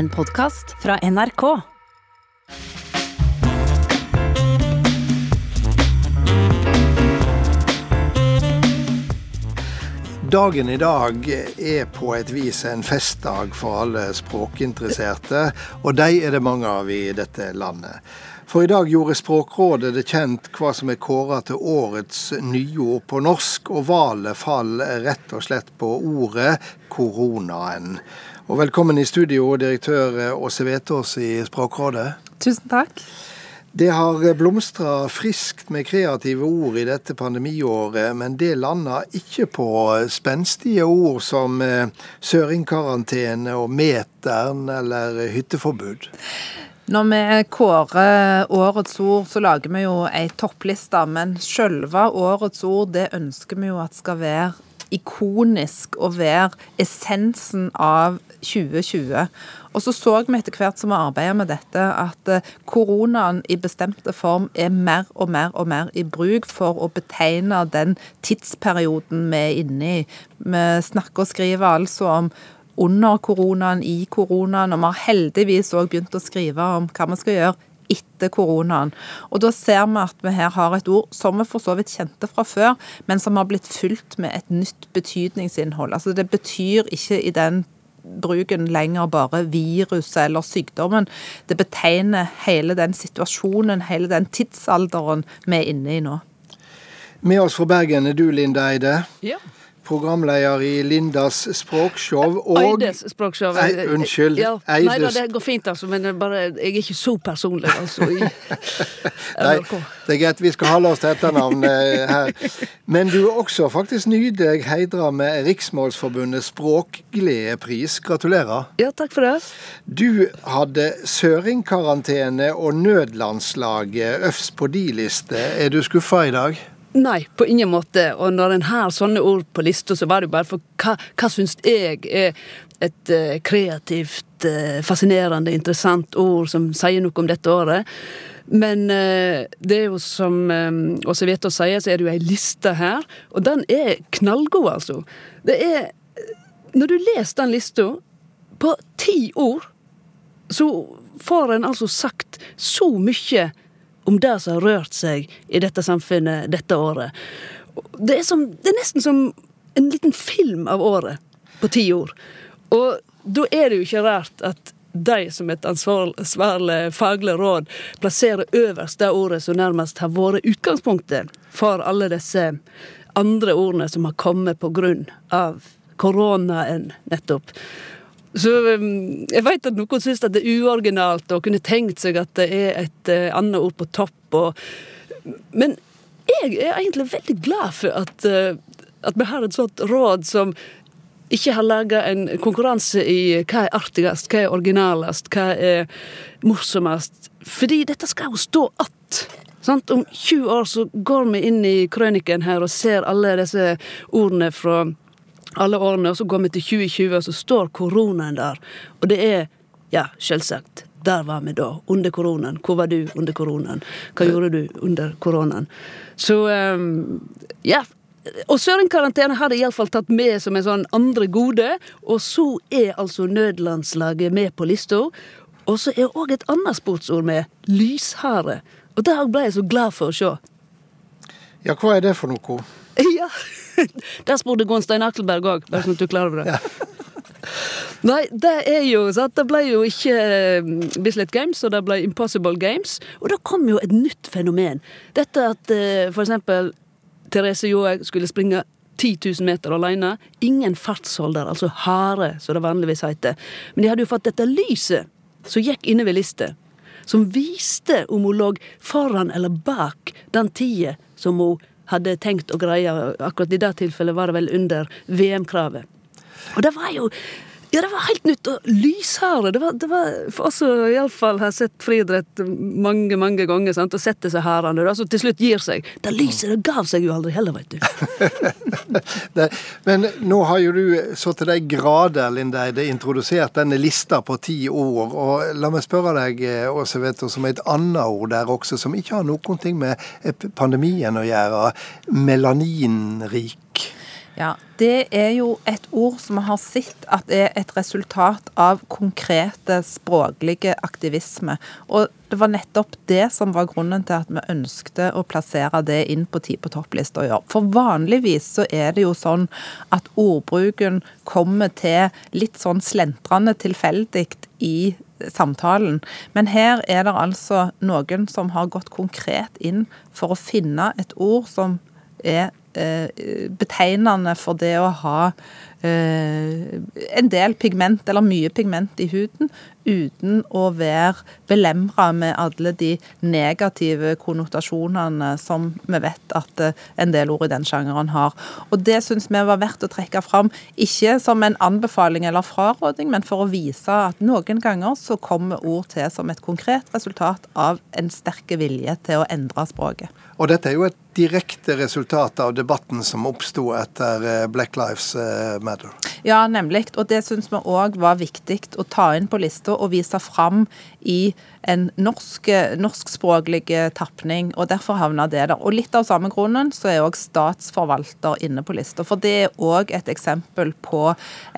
En podkast fra NRK. Dagen i dag er på et vis en festdag for alle språkinteresserte, og de er det mange av i dette landet. For i dag gjorde Språkrådet det kjent hva som er kåra til årets nyord på norsk, og valget faller rett og slett på ordet koronaen. Og velkommen i studio, direktør Åse Vetås i Språkrådet. Tusen takk. Det har blomstra friskt med kreative ord i dette pandemiåret, men det lander ikke på spenstige ord som eh, søringkarantene og meteren eller hytteforbud. Når vi kårer årets ord, så lager vi jo ei toppliste, men sjølve årets ord det ønsker vi jo at skal være ikonisk og være essensen av 2020. Og så så vi etter hvert som vi arbeider med dette, at eh, koronaen i bestemte form er mer og mer og mer i bruk for å betegne den tidsperioden vi er inne i. Vi snakker og skriver altså om under koronaen, i koronaen, og vi har heldigvis òg begynt å skrive om hva vi skal gjøre etter koronaen. Og Da ser vi at vi her har et ord som vi for så vidt kjente fra før, men som har blitt fylt med et nytt betydningsinnhold. Altså Det betyr ikke i den bruken lenger bare viruset eller sykdommen. Det betegner hele den situasjonen, hele den tidsalderen vi er inne i nå. Med oss fra Bergen er du, Linda Eide. Ja programleder i Lindas språkshow. Og Eides språkshow. Ei, unnskyld. Ja. Eides... Nei da, det går fint, altså, men bare, jeg er ikke så personlig, altså. I Nei, det er greit, vi skal holde oss til etternavnet her. Men du er også faktisk nydeg heidra med Riksmålsforbundets språkgledepris. Gratulerer. Ja, takk for det. Du hadde søringkarantene og nødlandslaget øvst på di liste. Er du skuffa i dag? Nei, på ingen måte. Og når en har sånne ord på lista, så var det jo bare for hva, hva syns jeg er et uh, kreativt, uh, fascinerende, interessant ord som sier noe om dette året. Men uh, det er jo som um, Åse Vetås sier, så er det jo ei liste her, og den er knallgod, altså. Det er Når du leser den lista, på ti ord, så får en altså sagt så mye om det som har rørt seg i dette samfunnet dette året. Det er, som, det er nesten som en liten film av året, på ti år. Og da er det jo ikke rart at de som et ansvarlig faglig råd plasserer øverst det ordet som nærmest har vært utgangspunktet for alle disse andre ordene som har kommet på grunn av koronaen, nettopp. Så um, jeg vet at noen syns det er uoriginalt og kunne tenkt seg at det er et uh, annet ord på topp. Og, men jeg er egentlig veldig glad for at, uh, at vi har et sånt råd som ikke har laga en konkurranse i hva er artigst, hva er originalest, hva er morsomst. Fordi dette skal jo stå att. Sant? Om 20 år så går vi inn i krøniken her og ser alle disse ordene fra alle årene, og så går vi til 2020, og så står koronaen der. Og det er, ja, selvsagt, der var vi da, under koronaen. Hvor var du under koronaen? Hva gjorde du under koronaen? Så um, ja. Og Sørenkarantene har det iallfall tatt med som en sånn andre gode. Og så er altså nødlandslaget med på lista. Og så er òg et annet sportsord med, lyshare. Og det ble jeg så glad for å se. Ja, hva er det for noe? Ja, Der spurte Gunstein Akselberg òg, bare sånn at du er klar over det. Ja. Nei, det er jo sant, det ble jo ikke eh, Bislett Games, og det ble Impossible Games. Og da kom jo et nytt fenomen. Dette at eh, for eksempel Therese Johaug skulle springe 10 000 meter alene. Ingen fartsholder, altså hare, som det vanligvis heter. Men de hadde jo fått dette lyset som gikk inne ved lista, som viste om hun lå foran eller bak den tida som hun hadde tenkt å greie. Akkurat i det tilfellet var det vel under VM-kravet. Og det var jo ja, det var helt nytt. Og lyshare. Det det var for oss som iallfall har sett friidrett mange mange ganger sant? og sett disse hærene, som til slutt gir seg. Det lyset det gav seg jo aldri heller, veit du. det, men nå har jo du så til de grader, Lindeide, introdusert denne lista på ti ord. Og la meg spørre deg, Åse Veto, som er et annet ord der også, som ikke har noen ting med pandemien å gjøre. Melaninrik. Ja, Det er jo et ord som vi har sett at er et resultat av konkrete språklige aktivisme. Og det var nettopp det som var grunnen til at vi ønskte å plassere det inn på Ti på topplista i år. For vanligvis så er det jo sånn at ordbruken kommer til litt sånn slentrende tilfeldig i samtalen. Men her er det altså noen som har gått konkret inn for å finne et ord som er betegnende for det å ha eh, en del pigment, eller mye pigment i huden, uten å være belemra med alle de negative konnotasjonene som vi vet at eh, en del ord i den sjangeren har. Og Det syns vi var verdt å trekke fram, ikke som en anbefaling eller fraråding, men for å vise at noen ganger så kommer ord til som et konkret resultat av en sterk vilje til å endre språket. Og dette er jo et direkte resultat av debatten som oppsto etter eh, Black Lives eh, Matter. Ja, nemlig. Og det syns vi òg var viktig å ta inn på lista og vise fram i en norsk, norskspråklig tapning, og derfor havna det der. Og litt av samme grunnen så er òg statsforvalter inne på lista. For det er òg et eksempel på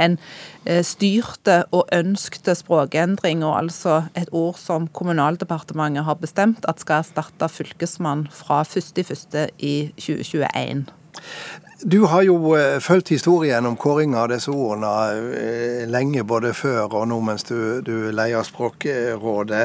en eh, styrte og ønskte språkendring, og altså et ord som Kommunaldepartementet har bestemt at skal erstatte fylkesmann fra 1.1. i 2021. Du har jo uh, fulgt historien om kåringa av disse ordene uh, lenge, både før og nå mens du, du leier Språkrådet.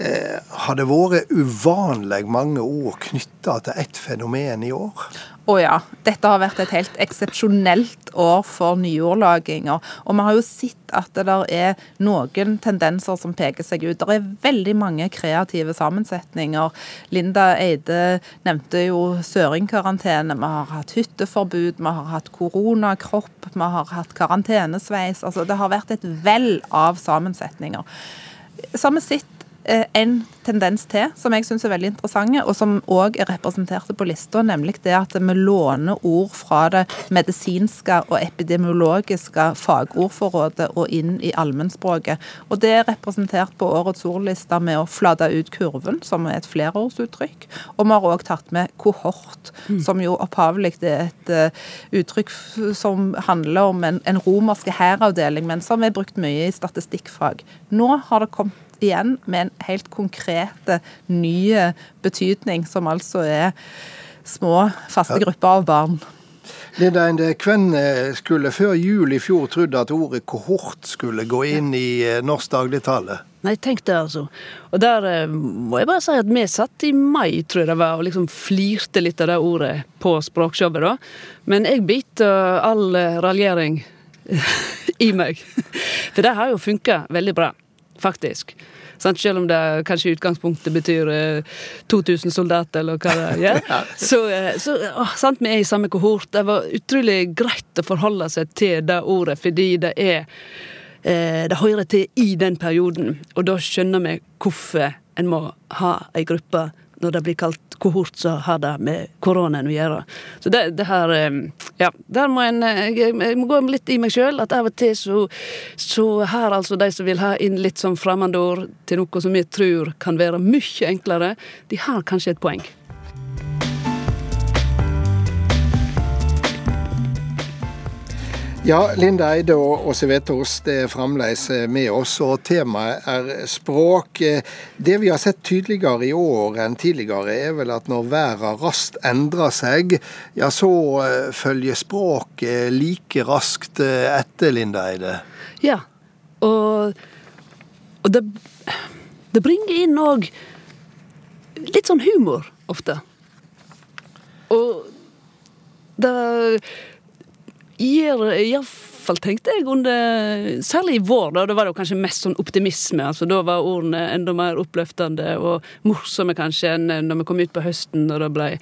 Uh, har det vært uvanlig mange ord knytta til ett fenomen i år? Å ja. Dette har vært et helt eksepsjonelt år for nyordlaginger. Og vi har jo sett at det der er noen tendenser som peker seg ut. Det er veldig mange kreative sammensetninger. Linda Eide nevnte jo søringkarantene. Vi har hatt hytteforbud, vi har hatt koronakropp, vi har hatt karantenesveis. Altså, det har vært et vell av sammensetninger. Så har vi sett en tendens til som jeg syns er veldig interessant, og som òg er representert på lista, nemlig det at vi låner ord fra det medisinske og epidemiologiske fagordforrådet og inn i allmennspråket. Og det er representert på årets ordliste med å flate ut kurven, som er et flerårsuttrykk. Og vi har òg tatt med kohort, mm. som jo opphavlig er et uh, uttrykk som handler om en, en romersk hæravdeling, men som er brukt mye i statistikkfag. Nå har det kommet igjen med en helt konkrete, nye betydning, som altså er små, faste grupper av barn. Linda Einde, hvem eh, skulle før jul i fjor trodd at ordet kohort skulle gå inn i eh, norsk dagligtale? Nei, tenk det, altså. Og der eh, må jeg bare si at vi satt i mai, tror jeg det var, og liksom flirte litt av det ordet på språkshowet, da. Men jeg biter all raljering i meg. For det har jo funka veldig bra faktisk. Sant? Selv om det kanskje i utgangspunktet betyr eh, 2000 soldater, eller hva det gjør. Ja. Så, eh, så å, sant? vi er i samme kohort. Det var utrolig greit å forholde seg til det ordet, fordi det er eh, Det hører til i den perioden, og da skjønner vi hvorfor en må ha ei gruppe når det blir kalt kohort, så har det med koronaen å gjøre. Så det, det her eh, Ja, der må en eh, jeg, må gå litt i meg sjøl. At av og til så, så har altså de som vil ha inn litt sånn fremmedord til noe som vi tror kan være mye enklere, de har kanskje et poeng. Ja, Linda Eide og Åse Vetås er fremdeles eh, med oss, og temaet er språk. Eh, det vi har sett tydeligere i år enn tidligere, er vel at når verden raskt endrer seg, ja, så eh, følger språket like raskt etter, Linda Eide. Ja, og, og det, det bringer inn òg litt sånn humor, ofte. Og det iallfall, tenkte jeg, under Særlig i vår, da. Da var det kanskje mest sånn optimisme. altså Da var ordene enda mer oppløftende og morsomme kanskje enn når vi kom ut på høsten, og det ble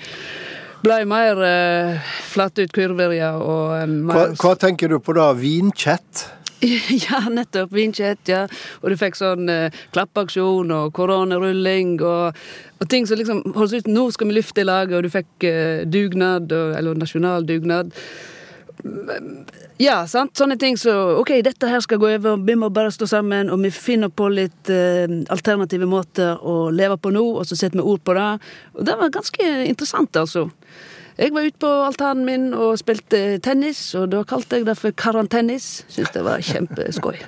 ble mer uh, flatt ut kurver, ja. Og, um, hva, hva, tenker du på da? Vinkjett? ja, nettopp. Vinkjett, ja. Og du fikk sånn uh, klappaksjon og koronarulling og, og, ting som liksom holdes ut Nå skal vi lufte i laget, og du fikk uh, dugnad, og, eller nasjonal dugnad. Ja, sant. Sånne ting så OK, dette her skal gå over, vi må bare stå sammen, og vi finner på litt eh, alternative måter å leve på nå, og så setter vi ord på det. Og det var ganske interessant, altså. Jeg var ute på altanen min og spilte tennis, og da kalte jeg det for karantennis. Syns det var kjempeskøy.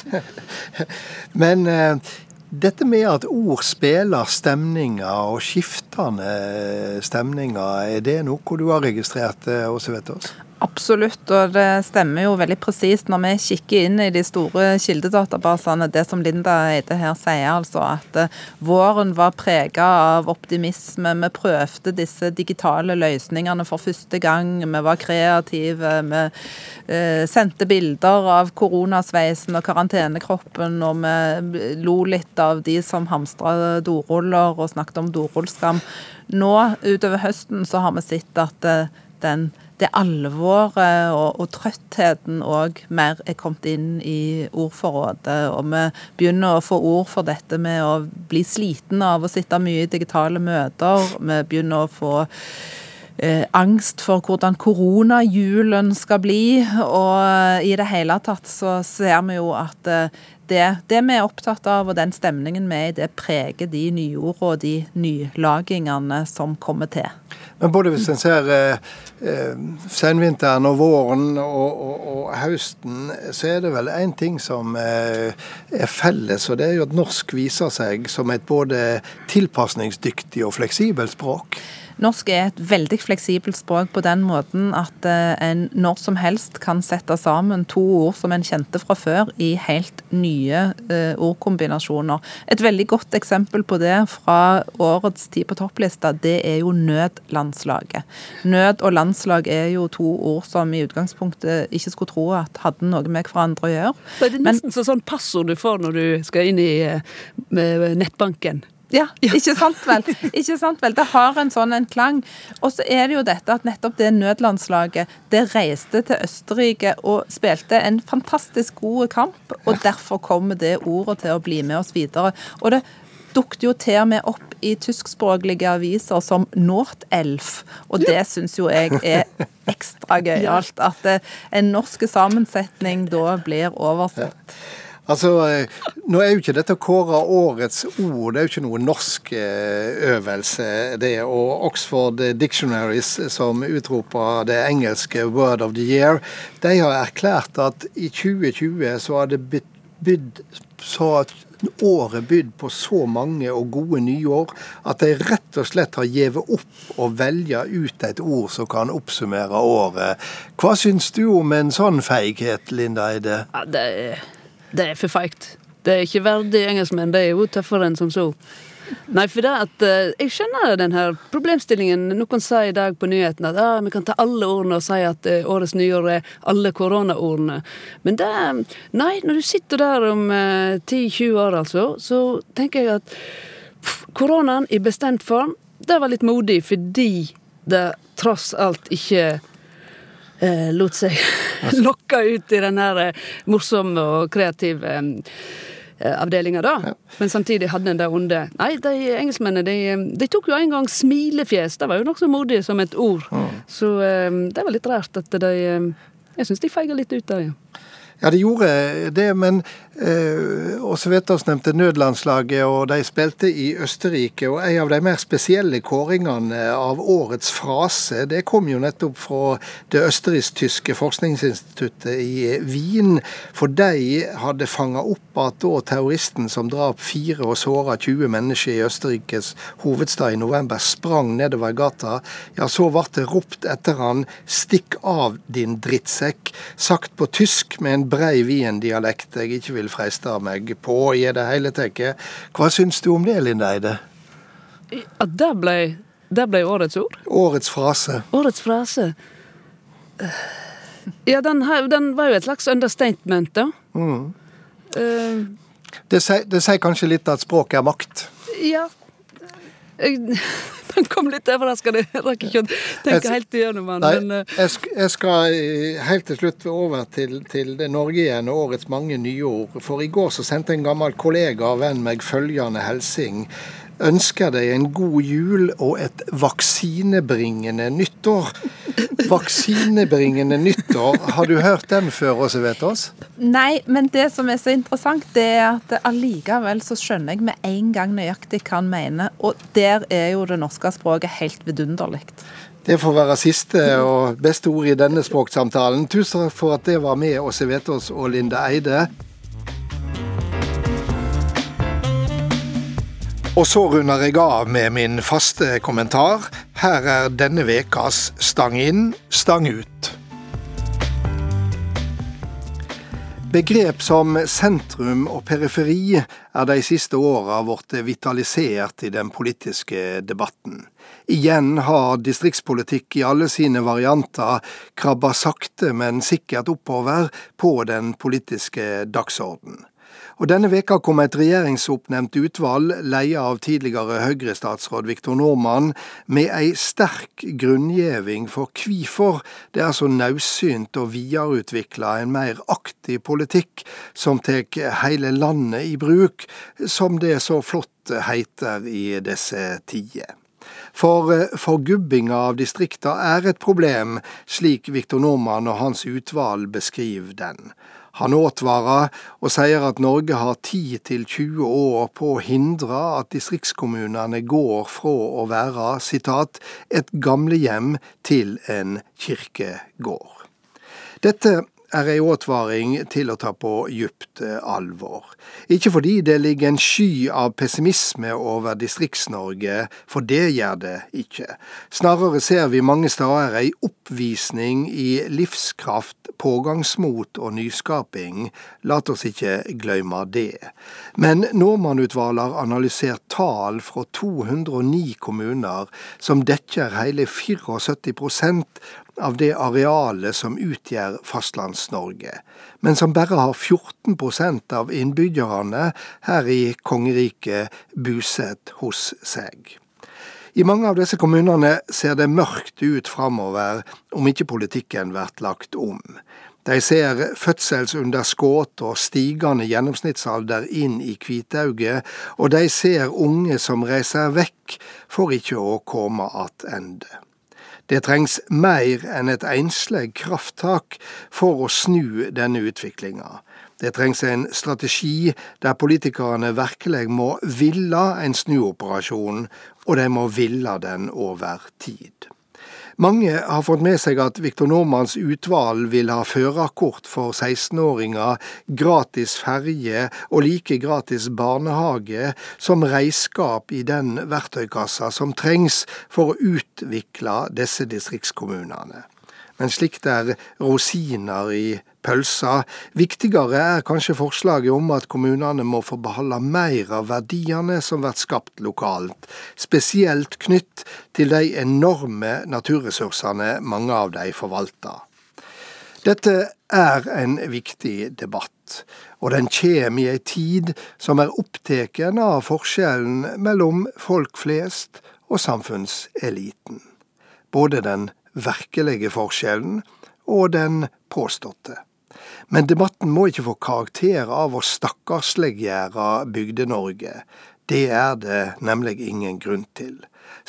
Men eh, dette med at ord spiller stemninger, og skiftende stemninger, er det noe du har registrert, også, vet Vetås? Absolutt, og det stemmer jo veldig presist når vi kikker inn i de store kildedatabasene, det som Linda Eide her sier, altså at eh, våren var prega av optimisme. Vi prøvde disse digitale løsningene for første gang. Vi var kreative. Vi eh, sendte bilder av koronasveisen og karantenekroppen, og vi lo litt av de som hamstra doruller og snakket om dorullskam. Nå utover høsten så har vi sett at eh, den det alvoret og, og trøttheten òg mer er kommet inn i ordforrådet. Og vi begynner å få ord for dette med å bli sliten av å sitte mye i digitale møter. Vi begynner å få eh, angst for hvordan koronajulen skal bli. Og i det hele tatt så ser vi jo at eh, det, det, vi er opptatt av, og den stemningen vi er i, det preger de nyordene og de nylagingene som kommer til. Men både hvis en ser eh, eh, senvinteren og våren og, og, og, høsten, så er det vel én ting som eh, er felles, og det er jo at norsk viser seg som et både tilpasningsdyktig og fleksibelt språk. Norsk er et veldig fleksibelt språk på den måten at eh, en når som helst kan sette sammen to ord som en kjente fra før, i helt nye uh, ordkombinasjoner. Et veldig godt eksempel på det fra årets Tid på topplista, det er jo nødlandslaget. Nød og landslag er jo to ord som i utgangspunktet ikke skulle tro at hadde noe med hverandre å gjøre. Det er nesten Men, sånn passord du får når du skal inn i uh, nettbanken. Ja, ikke sant vel? Ikke sant vel? Det har en sånn en klang. Og så er det jo dette at nettopp det nødlandslaget det reiste til Østerrike og spilte en fantastisk god kamp, og derfor kommer det ordet til å bli med oss videre. Og det dukket jo til og med opp i tyskspråklige aviser som Nordelf, og det syns jo jeg er ekstra gøyalt. At eh, en norsk sammensetning da blir oversett. Altså, Nå er jo ikke dette å kåre årets ord, det er jo ikke noe norsk eh, øvelse. det, Og Oxford Dictionaries, som utroper det engelske 'Word of the Year', de har erklært at i 2020 så har det bydd så at året bydd på så mange og gode nyår at de rett og slett har gitt opp å velge ut et ord som kan oppsummere året. Hva syns du om en sånn feighet, Linda Eide? Ja, det er det er for feigt. Det er ikke verdig engelskmenn. Det er jo tøffere enn som så. Nei, for det at uh, Jeg skjønner den her problemstillingen. Noen sier i dag på nyhetene at ah, vi kan ta alle ordene og si at uh, årets nyår er alle koronaordene. Men det Nei, når du sitter der om eh, 10-20 år, altså, så tenker jeg at pff, koronaen i bestemt form, det var litt modig fordi det tross alt ikke eh, lot seg lokke ut i den her eh, morsomme og kreative eh, avdelinga, da. Ja. Men samtidig hadde en det onde. Nei, de engelskmennene de, de, tok jo en gang smilefjes. Det var jo nokså modig som et ord. Mm. Så eh, det var litt rart at de eh, Jeg syns de feiga litt ut der, ja. Ja, de gjorde det, men Eh, også Vetås nevnte nødlandslaget, og de spilte i Østerrike. og En av de mer spesielle kåringene av årets frase, det kom jo nettopp fra det østerriksk-tyske forskningsinstituttet i Wien. For de hadde fanga opp at da terroristen som drap fire og såra 20 mennesker i Østerrikes hovedstad i november, sprang nedover gata, ja, så ble det ropt etter han 'stikk av, din drittsekk', sagt på tysk med en brei Wien-dialekt jeg ikke vil freiste meg på i det hele tatt. Hva syns du om det, Linda Eide? At det ble, det ble årets ord? Årets frase. Årets frase. Ja, den, den var jo et slags understatement, da. Mm. Uh, det sier kanskje litt at språket er makt? Ja. Jeg, den kom litt overraskende. Jeg rakk ikke å tenke helt igjennom den. Nei, men, uh... jeg, skal eh, helt til slutt over til, til det Norge igjen og årets mange nye ord. For i går så sendte en gammel kollega og venn meg følgende hilsing ønsker deg en god jul og et vaksinebringende nyttår. Vaksinebringende nyttår, har du hørt den før, Åse Vetås? Nei, men det som er så interessant, det er at allikevel så skjønner jeg med en gang nøyaktig hva han mener. Og der er jo det norske språket helt vidunderlig. Det får være siste og beste ord i denne språksamtalen. Tusen takk for at det var med Åse Vetås og Linda Eide. Og så runder jeg av med min faste kommentar. Her er denne ukas Stang inn, stang ut. Begrep som sentrum og periferi er de siste åra blitt vitalisert i den politiske debatten. Igjen har distriktspolitikk i alle sine varianter krabba sakte, men sikkert oppover på den politiske dagsorden. Og Denne veka kom et regjeringsoppnevnt utvalg, ledet av tidligere Høyre-statsråd Viktor Normann, med ei sterk grunngjeving for hvorfor det er så naudsynt å videreutvikle en mer aktiv politikk som tar hele landet i bruk, som det så flott heter i disse tider. For forgubbinga av distrikta er et problem, slik Viktor Normann og hans utvalg beskriver den. Han advarer og sier at Norge har 10-20 år på å hindre at distriktskommunene går fra å være citat, et gamlehjem til en kirkegård. Dette er ei advaring til å ta på djupt eh, alvor. Ikke fordi det ligger en sky av pessimisme over Distrikts-Norge, for det gjør det ikke. Snarere ser vi mange steder ei oppvisning i livskraft, pågangsmot og nyskaping. La oss ikke glemme det. Men Normann-utvalget har analysert tall fra 209 kommuner, som dekker hele 74 av det arealet som utgjør Fastlands-Norge, men som bare har 14% av innbyggerne her i kongeriket bosatt hos seg. I mange av disse kommunene ser det mørkt ut framover om ikke politikken blir lagt om. De ser fødselsunderskudd og stigende gjennomsnittsalder inn i Kvitauget, og de ser unge som reiser vekk for ikke å komme attende. Det trengs mer enn et enslig krafttak for å snu denne utviklinga. Det trengs en strategi der politikerne virkelig må ville en snuoperasjon, og de må ville den over tid. Mange har fått med seg at Viktor Normans utvalg vil ha førerkort for 16-åringer, gratis ferje og like gratis barnehage som reiskap i den verktøykassa som trengs for å utvikle disse distriktskommunene. Men slikt er rosiner i pølsa. Viktigere er kanskje forslaget om at kommunene må få beholde mer av verdiene som blir skapt lokalt, spesielt knytt til de enorme naturressursene mange av de forvalter. Dette er en viktig debatt, og den kommer i ei tid som er opptatt av forskjellen mellom folk flest og samfunnseliten. Både den virkelige forskjellen og den påståtte. Men debatten må ikke få karakter av å stakkarsliggjøre Bygde-Norge. Det er det nemlig ingen grunn til.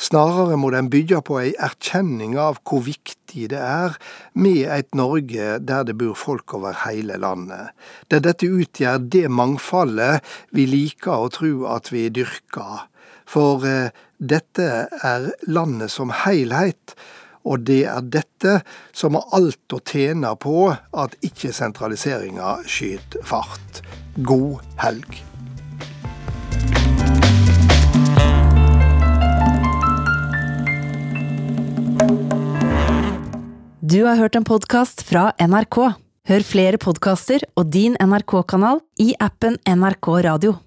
Snarere må den bygge på ei erkjenning av hvor viktig det er med et Norge der det bor folk over hele landet, der dette utgjør det mangfoldet vi liker å tro at vi dyrker. For eh, dette er landet som heilheit, og det er dette som har alt å tjene på at ikke sentraliseringa skyter fart. God helg. Du har hørt en podkast fra NRK. Hør flere podkaster og din NRK-kanal i appen NRK Radio.